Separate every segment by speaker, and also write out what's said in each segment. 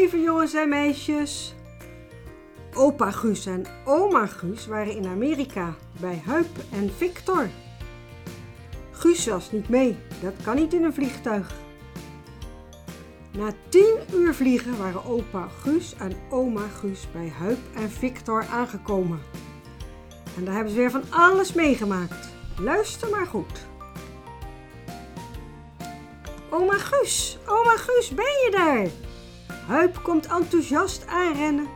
Speaker 1: Lieve jongens en meisjes. Opa Guus en oma Guus waren in Amerika bij Huip en Victor. Guus was niet mee, dat kan niet in een vliegtuig. Na tien uur vliegen waren opa Guus en oma Guus bij Huip en Victor aangekomen. En daar hebben ze weer van alles meegemaakt. Luister maar goed. Oma Guus, oma Guus, ben je daar? Huip komt enthousiast aanrennen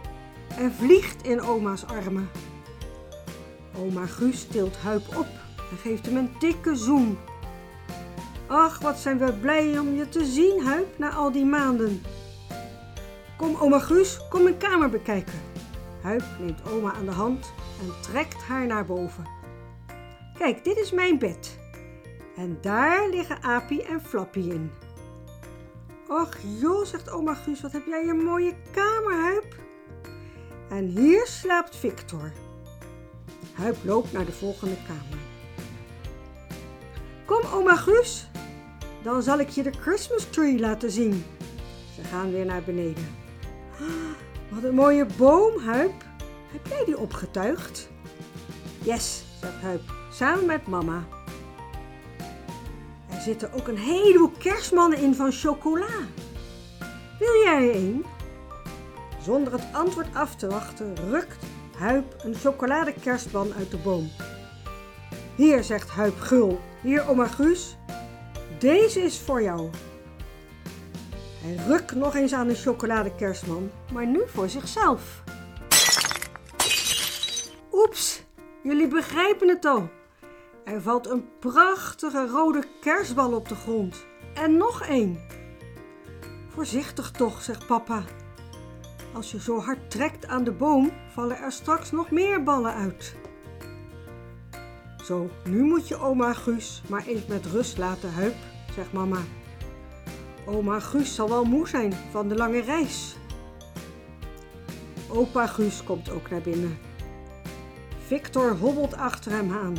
Speaker 1: en vliegt in oma's armen. Oma Guus tilt Huip op en geeft hem een dikke zoen. Ach, wat zijn we blij om je te zien, Huip, na al die maanden. Kom, oma Guus, kom mijn kamer bekijken. Huip neemt oma aan de hand en trekt haar naar boven. Kijk, dit is mijn bed. En daar liggen Apie en Flappy in. Och joh, zegt oma Guus, wat heb jij een mooie kamer, Huip. En hier slaapt Victor. Huip loopt naar de volgende kamer. Kom, oma Guus, dan zal ik je de Christmas tree laten zien. Ze gaan weer naar beneden. Wat een mooie boom, Huip. Heb jij die opgetuigd? Yes, zegt Huip, samen met mama. Zitten ook een heleboel kerstmannen in van chocola. Wil jij er een? Zonder het antwoord af te wachten, rukt Huip een chocoladekerstman uit de boom. Hier, zegt Huip gul. Hier, oma Guus. Deze is voor jou. Hij rukt nog eens aan de chocoladekerstman, maar nu voor zichzelf. Oeps, jullie begrijpen het al. Er valt een prachtige rode kerstbal op de grond. En nog één. Voorzichtig toch, zegt papa. Als je zo hard trekt aan de boom, vallen er straks nog meer ballen uit. Zo, nu moet je oma Guus maar eens met rust laten, Huip, zegt mama. Oma Guus zal wel moe zijn van de lange reis. Opa Guus komt ook naar binnen. Victor hobbelt achter hem aan.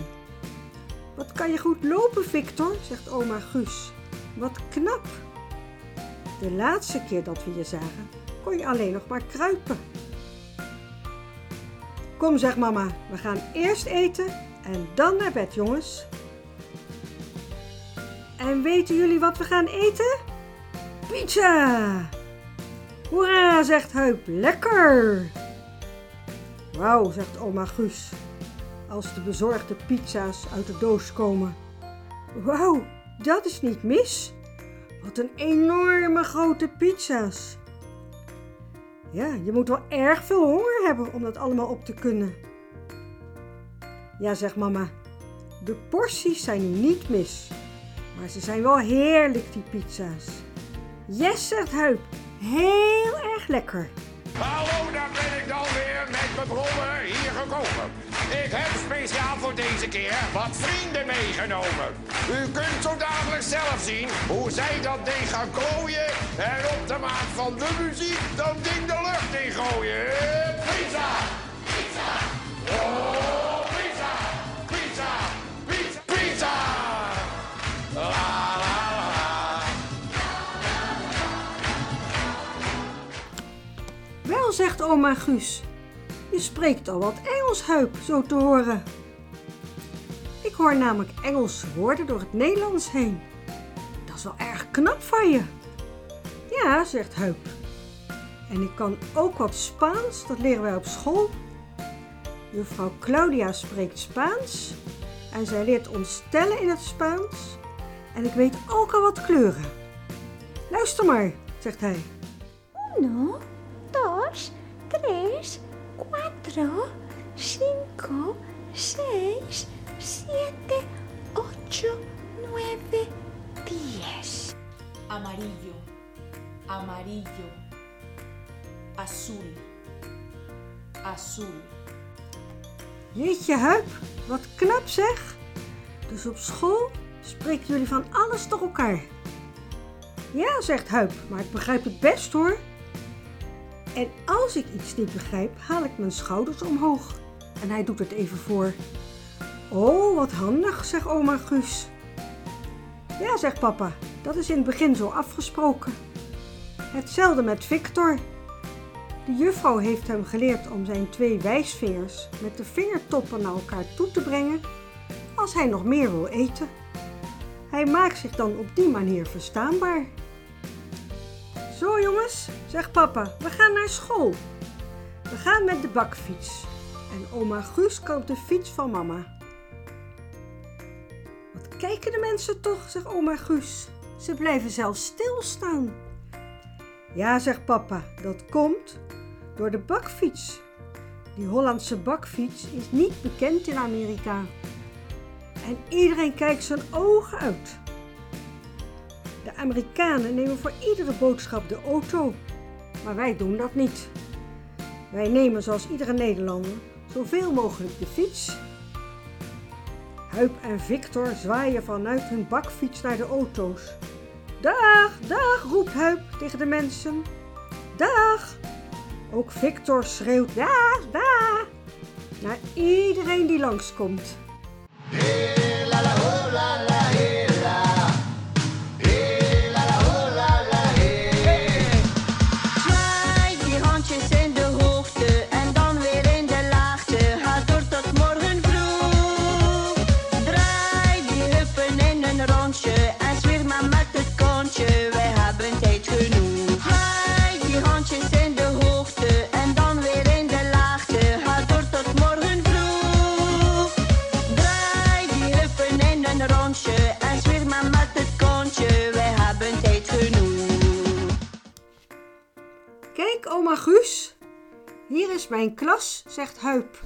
Speaker 1: Wat kan je goed lopen, Victor, zegt oma Guus. Wat knap. De laatste keer dat we je zagen, kon je alleen nog maar kruipen. Kom, zegt mama, we gaan eerst eten en dan naar bed, jongens. En weten jullie wat we gaan eten? Pizza! Hoera, zegt Huip, lekker! Wauw, zegt oma Guus, als de bezorgde pizza's uit de doos komen. Wauw, dat is niet mis. Wat een enorme grote pizza's. Ja, je moet wel erg veel honger hebben om dat allemaal op te kunnen. Ja, zegt mama, de porties zijn niet mis, maar ze zijn wel heerlijk, die pizza's. Yes, zegt Huip, heel erg lekker.
Speaker 2: Hallo, daar ben ik dan weer met mijn brommer hier gekomen. Ik heb speciaal voor deze keer wat vrienden meegenomen. U kunt zo dadelijk zelf zien hoe zij dat ding gaan klooien en op de maat van de muziek dat ding de lucht in gooien. Pizza! Pizza! Oh, pizza! Pizza! Pizza! Pizza! La la la.
Speaker 1: Wel, zegt oma Guus. Je spreekt al wat Engels, Huip, zo te horen. Ik hoor namelijk Engelse woorden door het Nederlands heen. Dat is wel erg knap van je. Ja, zegt Huip. En ik kan ook wat Spaans, dat leren wij op school. Juffrouw Claudia spreekt Spaans en zij leert ons tellen in het Spaans. En ik weet ook al wat kleuren. Luister maar, zegt hij.
Speaker 3: Uno, cuatro, cinco, seis, siete, ocho, nueve, diez.
Speaker 4: amarillo, amarillo, azul, azul,
Speaker 1: Jeetje, Huip, wat knap zeg. Dus op school spreken jullie van alles door elkaar. Ja, zegt Huip, maar ik begrijp het best hoor. En als ik iets niet begrijp, haal ik mijn schouders omhoog. En hij doet het even voor. Oh, wat handig, zegt oma Guus. Ja, zegt papa, dat is in het begin zo afgesproken. Hetzelfde met Victor. De juffrouw heeft hem geleerd om zijn twee wijsvingers met de vingertoppen naar elkaar toe te brengen als hij nog meer wil eten. Hij maakt zich dan op die manier verstaanbaar. Zo jongens, zegt papa, we gaan naar school. We gaan met de bakfiets. En oma Guus kan de fiets van mama. Wat kijken de mensen toch, zegt oma Guus. Ze blijven zelfs stilstaan. Ja, zegt papa, dat komt door de bakfiets. Die Hollandse bakfiets is niet bekend in Amerika. En iedereen kijkt zijn ogen uit. De Amerikanen nemen voor iedere boodschap de auto, maar wij doen dat niet. Wij nemen zoals iedere Nederlander zoveel mogelijk de fiets. Huip en Victor zwaaien vanuit hun bakfiets naar de auto's. Dag, dag, roept Huip tegen de mensen. Dag! Ook Victor schreeuwt dag, dag! Naar iedereen die langskomt.
Speaker 5: Zwaai
Speaker 1: Kijk, oma Guus. Hier is mijn klas, zegt Huip.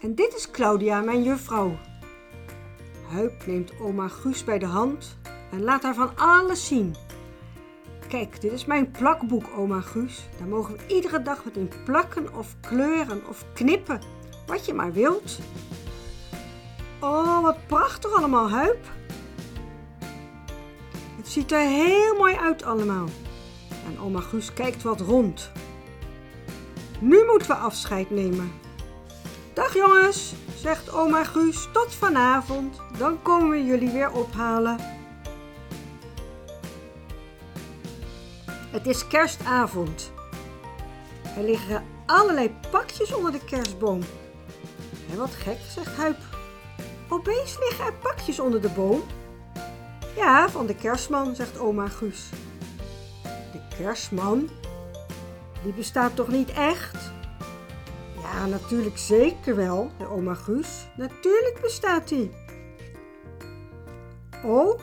Speaker 1: En dit is Claudia, mijn juffrouw. Huip neemt oma Guus bij de hand en laat haar van alles zien. Kijk, dit is mijn plakboek, oma Guus. Daar mogen we iedere dag wat in plakken of kleuren of knippen, wat je maar wilt. Oh, wat prachtig allemaal, Huip. Het ziet er heel mooi uit allemaal. En oma Guus kijkt wat rond. Nu moeten we afscheid nemen. Dag jongens, zegt oma Guus, tot vanavond. Dan komen we jullie weer ophalen. Het is kerstavond. Er liggen allerlei pakjes onder de kerstboom. Hé, wat gek, zegt Huip. Opeens liggen er pakjes onder de boom. Ja, van de kerstman, zegt oma Guus. Kerstman? Die bestaat toch niet echt? Ja, natuurlijk zeker wel, de oma Guus. Natuurlijk bestaat die. Oh,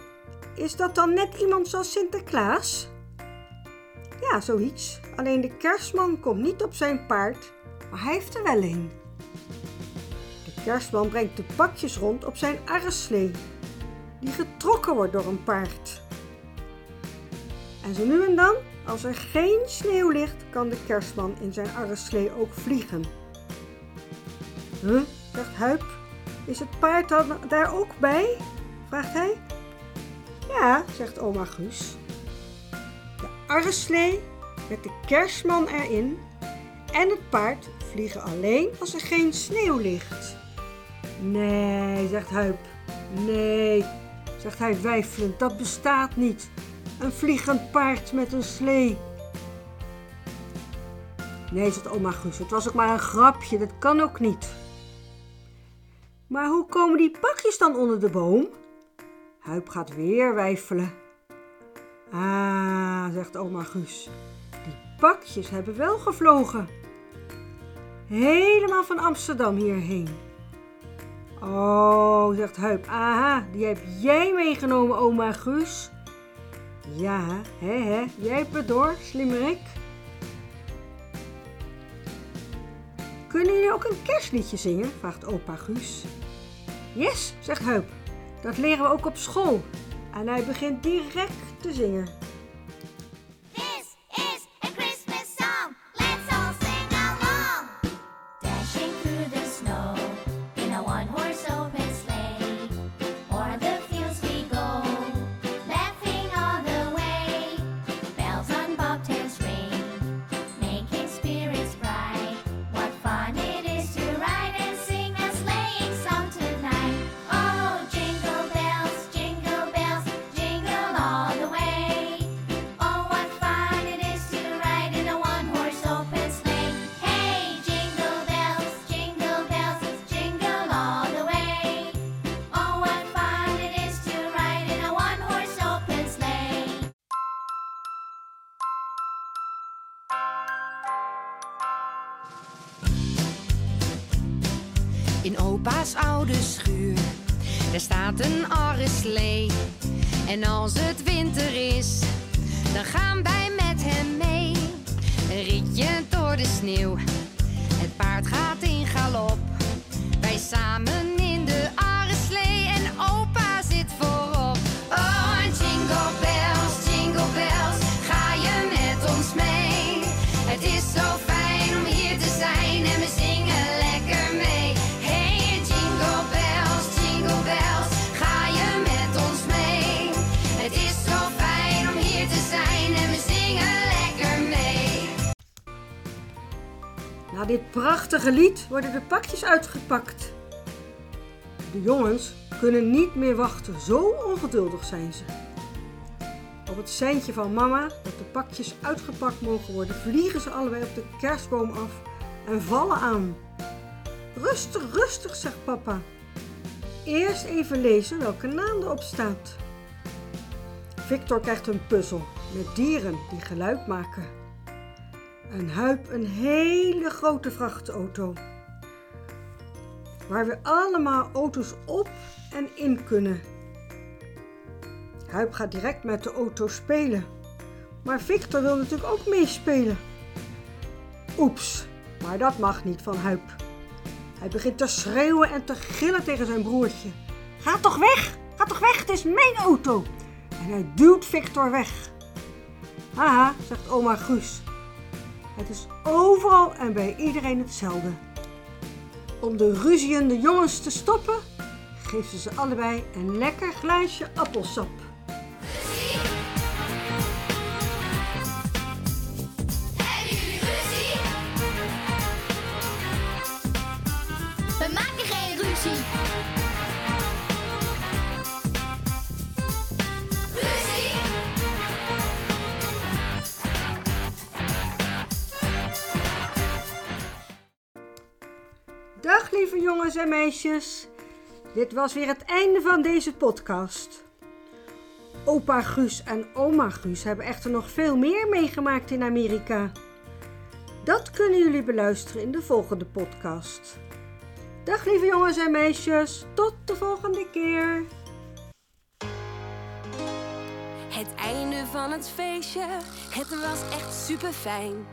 Speaker 1: is dat dan net iemand zoals Sinterklaas? Ja, zoiets. Alleen de kerstman komt niet op zijn paard, maar hij heeft er wel een. De kerstman brengt de pakjes rond op zijn arreslee, die getrokken wordt door een paard. En zo nu en dan, als er geen sneeuw ligt, kan de kerstman in zijn arreslee ook vliegen. Huh, zegt Huip. Is het paard dan daar ook bij? vraagt hij. Ja, zegt oma Guus. De arreslee met de kerstman erin en het paard vliegen alleen als er geen sneeuw ligt. Nee, zegt Huip. Nee, zegt hij weifelend, dat bestaat niet. Een vliegend paard met een slee. Nee, zegt oma Guus, het was ook maar een grapje, dat kan ook niet. Maar hoe komen die pakjes dan onder de boom? Huip gaat weer wijfelen. Ah, zegt oma Guus, die pakjes hebben wel gevlogen. Helemaal van Amsterdam hierheen. Oh, zegt Huip, aha, die heb jij meegenomen, oma Guus. Ja, hè, hè, jij hebt door, slimmerik. Kunnen jullie ook een kerstliedje zingen? vraagt opa Guus. Yes, zegt Huip. Dat leren we ook op school. En hij begint direct te zingen.
Speaker 6: In
Speaker 7: opa's oude schuur. Daar staat een arreslee. En als het winter is, dan gaan wij met hem mee. Een ritje door de sneeuw. Het paard gaat in galop. Wij samen in
Speaker 1: dit prachtige lied worden de pakjes uitgepakt. De jongens kunnen niet meer wachten, zo ongeduldig zijn ze. Op het seintje van mama dat de pakjes uitgepakt mogen worden, vliegen ze allebei op de kerstboom af en vallen aan. Rustig, rustig, zegt papa. Eerst even lezen welke naam erop staat. Victor krijgt een puzzel met dieren die geluid maken. En Huip een hele grote vrachtauto. Waar we allemaal auto's op en in kunnen. Huip gaat direct met de auto spelen. Maar Victor wil natuurlijk ook meespelen. Oeps, maar dat mag niet van Huip. Hij begint te schreeuwen en te gillen tegen zijn broertje. Ga toch weg! Ga toch weg, het is mijn auto! En hij duwt Victor weg. Haha, zegt oma Guus. Het is overal en bij iedereen hetzelfde. Om de ruziende jongens te stoppen, geeft ze ze allebei een lekker glaasje appelsap. Jongens en meisjes. Dit was weer het einde van deze podcast. Opa Guus en oma Guus hebben echter nog veel meer meegemaakt in Amerika. Dat kunnen jullie beluisteren in de volgende podcast. Dag lieve jongens en meisjes, tot de volgende keer.
Speaker 7: Het einde van het feestje, het was echt super fijn.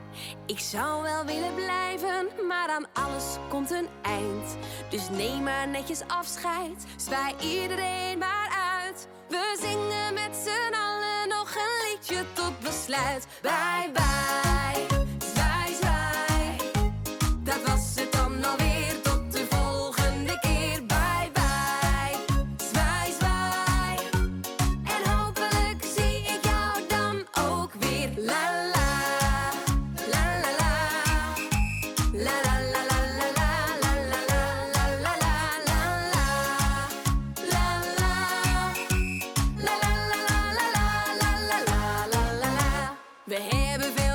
Speaker 7: Ik zou wel willen blijven, maar aan alles komt een eind. Dus neem maar netjes afscheid, zwaai iedereen maar uit. We zingen met z'n allen nog een liedje tot besluit. Bye bye. We hebben